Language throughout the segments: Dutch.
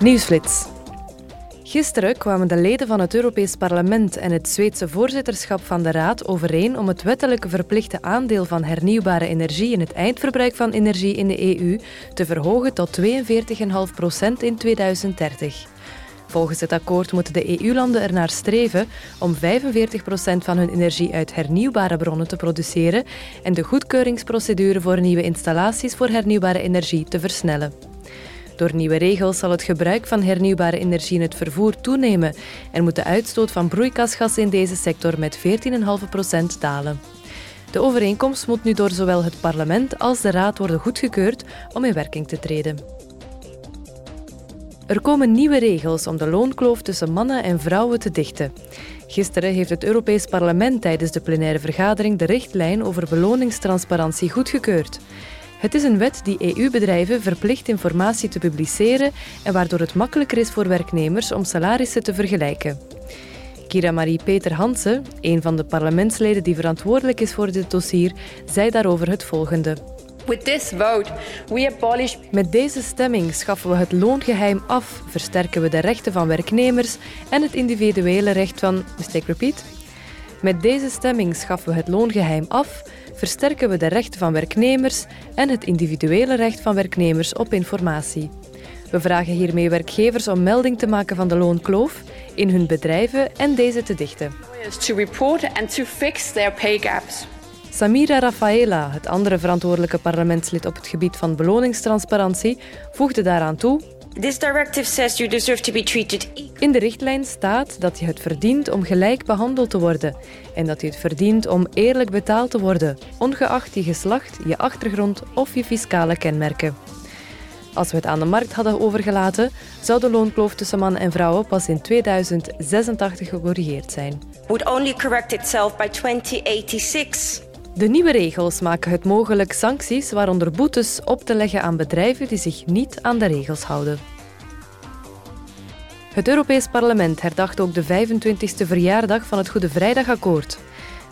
Nieuwsflits. Gisteren kwamen de leden van het Europees Parlement en het Zweedse voorzitterschap van de Raad overeen om het wettelijke verplichte aandeel van hernieuwbare energie in het eindverbruik van energie in de EU te verhogen tot 42,5 procent in 2030. Volgens het akkoord moeten de EU-landen ernaar streven om 45 procent van hun energie uit hernieuwbare bronnen te produceren en de goedkeuringsprocedure voor nieuwe installaties voor hernieuwbare energie te versnellen. Door nieuwe regels zal het gebruik van hernieuwbare energie in het vervoer toenemen en moet de uitstoot van broeikasgassen in deze sector met 14,5% dalen. De overeenkomst moet nu door zowel het parlement als de raad worden goedgekeurd om in werking te treden. Er komen nieuwe regels om de loonkloof tussen mannen en vrouwen te dichten. Gisteren heeft het Europees Parlement tijdens de plenaire vergadering de richtlijn over beloningstransparantie goedgekeurd. Het is een wet die EU-bedrijven verplicht informatie te publiceren en waardoor het makkelijker is voor werknemers om salarissen te vergelijken. Kira Marie Peter Hansen, een van de parlementsleden die verantwoordelijk is voor dit dossier, zei daarover het volgende. With this vote, we abolish... Met deze stemming schaffen we het loongeheim af, versterken we de rechten van werknemers en het individuele recht van... Mistake repeat? Met deze stemming schaffen we het loongeheim af, versterken we de rechten van werknemers en het individuele recht van werknemers op informatie. We vragen hiermee werkgevers om melding te maken van de loonkloof in hun bedrijven en deze te dichten. To report and to fix their pay gaps. Samira Rafaela, het andere verantwoordelijke parlementslid op het gebied van beloningstransparantie, voegde daaraan toe This directive says you deserve to be treated in de richtlijn staat dat je het verdient om gelijk behandeld te worden en dat je het verdient om eerlijk betaald te worden, ongeacht je geslacht, je achtergrond of je fiscale kenmerken. Als we het aan de markt hadden overgelaten, zou de loonkloof tussen mannen en vrouwen pas in 2086 gecorrigeerd zijn. Would only correct itself by 2086. De nieuwe regels maken het mogelijk sancties, waaronder boetes, op te leggen aan bedrijven die zich niet aan de regels houden. Het Europees Parlement herdacht ook de 25e verjaardag van het Goede Vrijdagakkoord.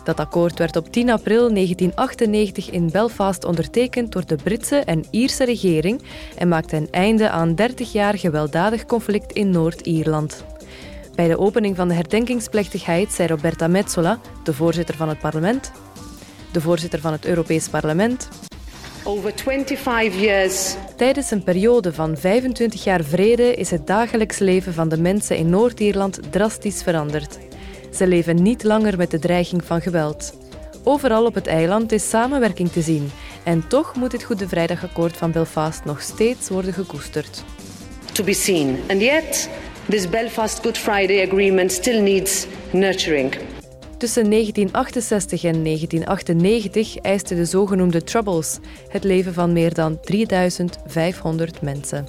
Dat akkoord werd op 10 april 1998 in Belfast ondertekend door de Britse en Ierse regering en maakte een einde aan 30 jaar gewelddadig conflict in Noord-Ierland. Bij de opening van de herdenkingsplechtigheid zei Roberta Metsola, de voorzitter van het parlement, de voorzitter van het Europees Parlement. Over 25 years. Tijdens een periode van 25 jaar vrede is het dagelijks leven van de mensen in Noord-Ierland drastisch veranderd. Ze leven niet langer met de dreiging van geweld. Overal op het eiland is samenwerking te zien. En toch moet het Goede Vrijdagakkoord van Belfast nog steeds worden gekoesterd. To be seen. And yet, this Belfast Good Friday Agreement still needs nurturing. Tussen 1968 en 1998 eiste de zogenoemde Troubles het leven van meer dan 3500 mensen.